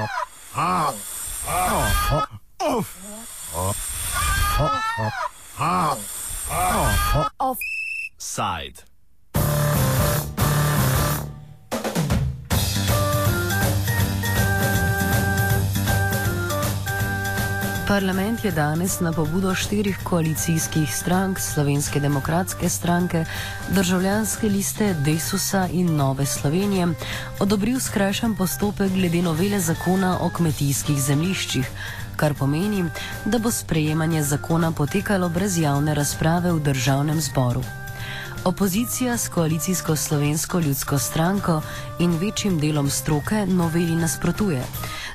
Offside. Parlament je danes na pobudo štirih koalicijskih strank, Slovenske demokratske stranke, državljanske liste Desusa in Nove Slovenije, odobril skrajšan postopek glede novele zakona o kmetijskih zemliščih, kar pomeni, da bo sprejemanje zakona potekalo brez javne razprave v državnem zboru. Opozicija s koalicijsko slovensko ljudsko stranko in večjim delom stroke noveli nasprotuje,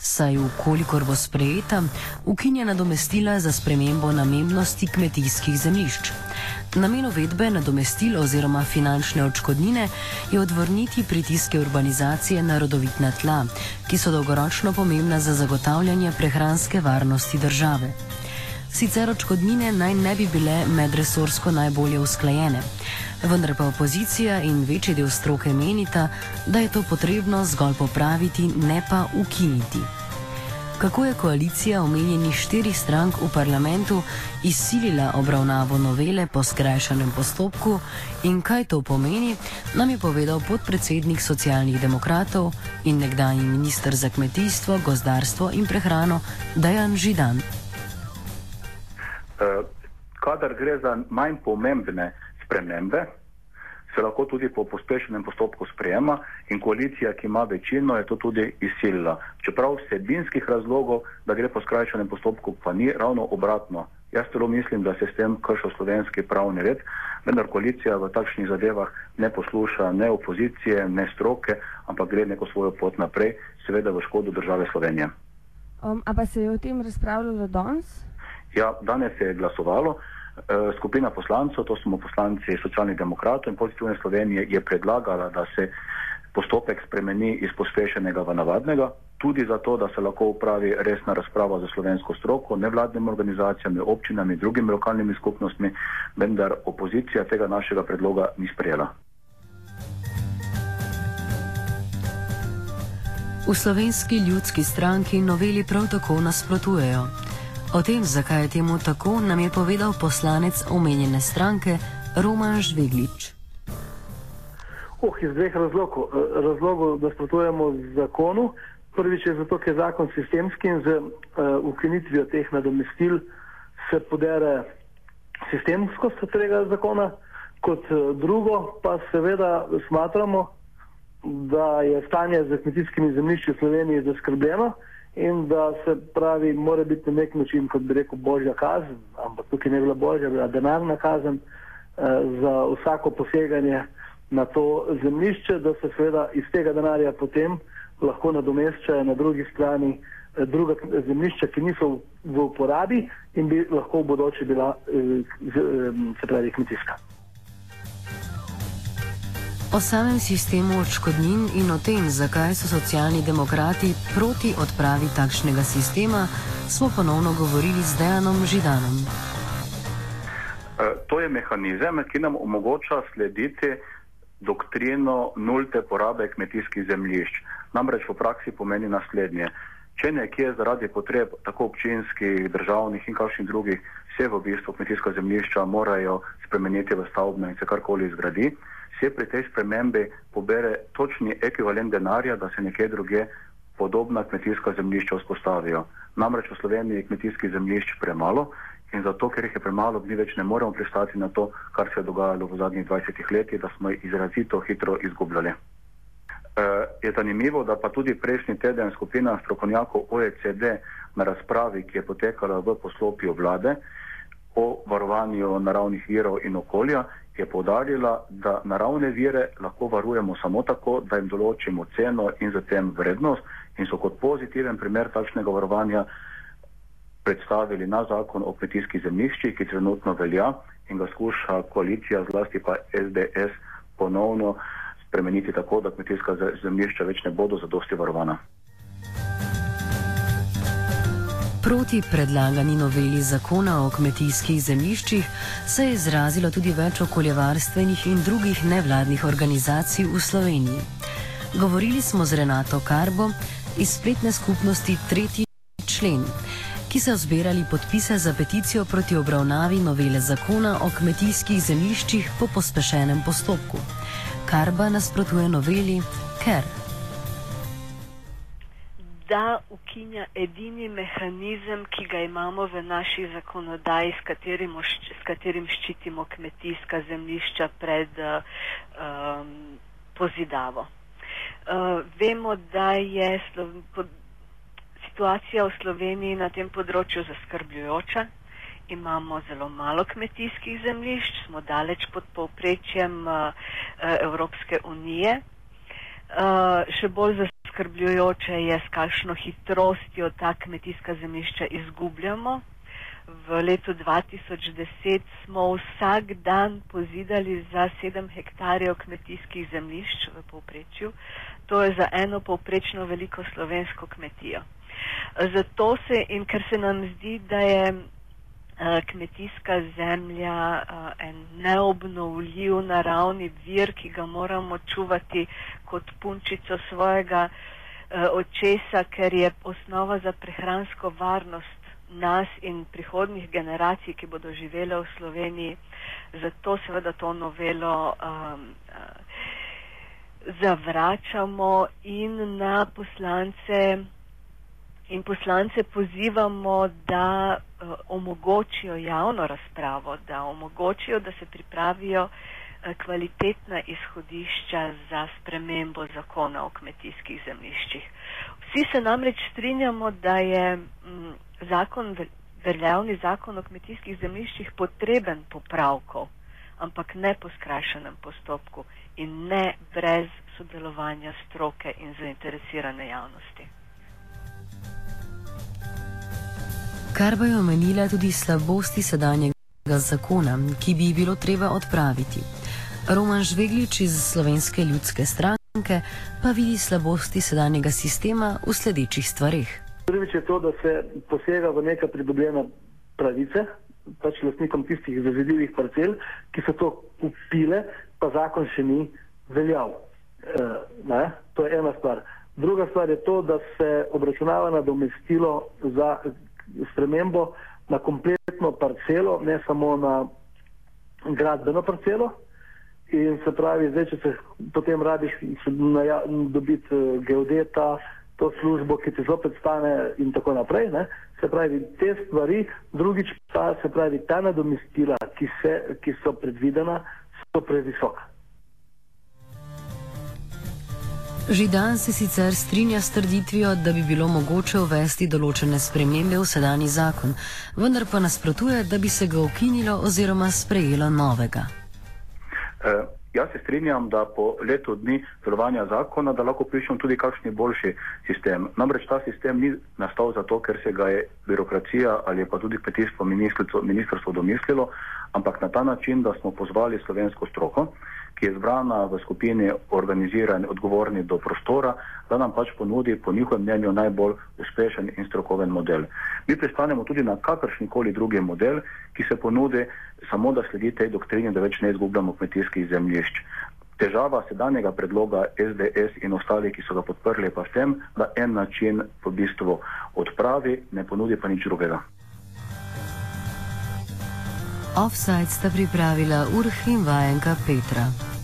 saj ukolikor bo sprejeta, ukinja nadomestila za spremembo namembnosti kmetijskih zemljišč. Namen uvedbe nadomestil oziroma finančne odškodnine je odvrniti pritiske urbanizacije na rodovitna tla, ki so dolgoročno pomembna za zagotavljanje prehranske varnosti države. Sicer odškodnine naj ne bi bile medresorsko najbolje usklajene, vendar pa opozicija in večji del stroke menita, da je to potrebno zgolj popraviti, ne pa ukiniti. Kako je koalicija omenjenih štirih strank v parlamentu izsilila obravnavo novele po skrajšanem postopku in kaj to pomeni, nam je povedal podpredsednik socialnih demokratov in nekdanji minister za kmetijstvo, gozdarstvo in prehrano Dajan Židan. Eh, kadar gre za manj pomembne spremembe, se lahko tudi po pospešenem postopku sprejema in koalicija, ki ima večino, je to tudi izsilila. Čeprav vsebinskih razlogov, da gre po skrajšanem postopku, pa ni ravno obratno. Jaz celo mislim, da se s tem kršil slovenski pravni red, vendar koalicija v takšnih zadevah ne posluša ne opozicije, ne stroke, ampak gre neko svojo pot naprej, seveda v škodo države Slovenije. Um, a pa se je o tem razpravljalo danes? Ja, danes se je glasovalo. Eh, skupina poslancev, to smo poslanci socialnih demokratov in pozitivne Slovenije, je predlagala, da se postopek spremeni iz pospešenega v navadnega, tudi zato, da se lahko upravi resna razprava za slovensko stroko, nevladnimi organizacijami, občinami, drugimi lokalnimi skupnostmi, vendar opozicija tega našega predloga ni sprejela. V slovenski ljudski stranki noveli prav tako nasprotujejo. O tem, zakaj je temu tako, nam je povedal poslanec omenjene stranke Roman Žveglič. Oh, iz dveh razlogov. Razlogov, da sprotujemo zakonu. Prvič je zato, ker je zakon sistemski in z uh, ukinitvijo teh nadomestil se podere sistemskost tega zakona. Kot uh, drugo pa seveda smatramo, da je stanje z kmetijskimi zemljišči v Sloveniji zaskrbljeno in da se pravi, mora biti na nek način, kot bi rekel, božja kazen, ampak tukaj ne bi bila božja, bila denarna kazen eh, za vsako poseganje na to zemljišče, da se seveda iz tega denarja potem lahko nadomeščajo na drugi strani eh, druga zemljišča, ki niso v, uporabi in bi lahko v bodoče bila, eh, z, eh, se pravi, kmetijska. O samem sistemu odškodnin in o tem, zakaj so socialni demokrati proti odpravi takšnega sistema, smo ponovno govorili z Dejanom Židanom. E, to je mehanizem, ki nam omogoča slediti doktrino nulte porabe kmetijskih zemljišč. Namreč v praksi pomeni naslednje. Če nekje zaradi potreb tako občinskih, državnih in kakšnih drugih se v bistvu kmetijska zemljišča morajo spremeniti v stavbne in se karkoli zgradi, se pri tej spremembi pobere točni ekvivalent denarja, da se nekje druge podobna kmetijska zemljišča vzpostavijo. Namreč v Sloveniji je kmetijskih zemljišč premalo in zato, ker jih je premalo, mi več ne moremo pristati na to, kar se je dogajalo v zadnjih 20 letih, da smo jih izrazito hitro izgubljali. E, je zanimivo, da pa tudi prejšnji teden skupina strokovnjakov OECD na razpravi, ki je potekala v poslopju vlade o varovanju naravnih virov in okolja, je povdarjala, da naravne vire lahko varujemo samo tako, da jim določimo ceno in zatem vrednost in so kot pozitiven primer takšnega varovanja predstavili na zakon o kmetijskih zemljiščih, ki trenutno velja in ga skuša koalicija, zlasti pa SDS, ponovno spremeniti tako, da kmetijska zemljišča več ne bodo zadosti varovana. Proti predlagani noveli zakona o kmetijskih zemljiščih se je izrazilo tudi več okoljevarstvenih in drugih nevladnih organizacij v Sloveniji. Govorili smo z Renato Karbo, iz spletne skupnosti Tretji člen, ki so zbirali podpise za peticijo proti obravnavi novele zakona o kmetijskih zemljiščih po pospešenem postopku. Karba nasprotuje noveli, ker da ukinja edini mehanizem, ki ga imamo v naši zakonodaji, s katerim, s katerim ščitimo kmetijska zemljišča pred um, pozidavo. Uh, vemo, da je slo, po, situacija v Sloveniji na tem področju zaskrbljujoča. Imamo zelo malo kmetijskih zemljišč, smo daleč pod povprečjem uh, Evropske unije. Uh, še bolj zaskrbljujoče je, s kakšno hitrostjo ta kmetijska zemljišča izgubljamo. V letu 2010 smo vsak dan pozidali za 7 hektarjev kmetijskih zemljišč v povprečju. To je za eno povprečno veliko slovensko kmetijo. Zato se in ker se nam zdi, da je Eh, kmetijska zemlja, eh, en neobnovljiv naravni vir, ki ga moramo čuvati kot punčico svojega eh, očesa, ker je osnova za prehransko varnost nas in prihodnih generacij, ki bodo živele v Sloveniji. Zato seveda to novelo um, zavračamo in na poslance in poslance pozivamo, da uh, omogočijo javno razpravo, da omogočijo, da se pripravijo uh, kvalitetna izhodišča za spremembo zakona o kmetijskih zemljiščih. Vsi se namreč strinjamo, da je m, mm, zakon, veljavni zakon o kmetijskih zemljiščih potreben popravkov, ampak ne po skrajšanem postopku in ne brez sodelovanja stroke in zainteresirane javnosti. Kar bo je omenila tudi slabosti sedanjega zakona, ki bi jih bilo treba odpraviti. Roman Žveglič iz Slovenske ljudske stranke pa vidi slabosti sedanjega sistema v sledečih stvarih. Prvič je to, da se posega v neka pridobljena pravice, pač lastnikom tistih zazidljivih parcel, ki so to upile, pa zakon še ni veljal. E, to je ena stvar. Druga stvar je to, da se obračunava nadomestilo za spremembo na kompletno parcelo, ne samo na gradbeno parcelo. In se pravi, zdaj, če se potem rabiš dobiti eh, geodeta, to službo, ki ti zopet stane in tako naprej. Ne? Se pravi, te stvari, drugič pa se pravi, ta nadomestila, ki, se, ki so predvidena, so previsoka. Židan se sicer strinja s trditvijo, da bi bilo mogoče uvesti določene spremembe v sedanji zakon, vendar pa nasprotuje, da bi se ga ukinilo oziroma sprejelo novega. Uh, jaz se strinjam, da po letu dni delovanja zakona, da lahko prišljemo tudi kakšni boljši sistem. Namreč ta sistem ni nastal zato, ker se ga je birokracija ali pa tudi kmetijstvo ministrstvo domislilo, ampak na ta način, da smo pozvali slovensko stroko ki je zbrana v skupini organizirani, odgovorni do prostora, da nam pač ponudi po njihovem mnenju najbolj uspešen in strokoven model. Mi pristanemo tudi na kakršni koli drugi model, ki se ponudi samo, da sledi tej doktrini, da več ne izgubljamo kmetijskih zemljišč. Težava sedanjega predloga SDS in ostali, ki so ga podprli, pa v tem, da en način v bistvu odpravi, ne ponudi pa nič drugega. Offside sta pripravila Urh in vajenka Petra.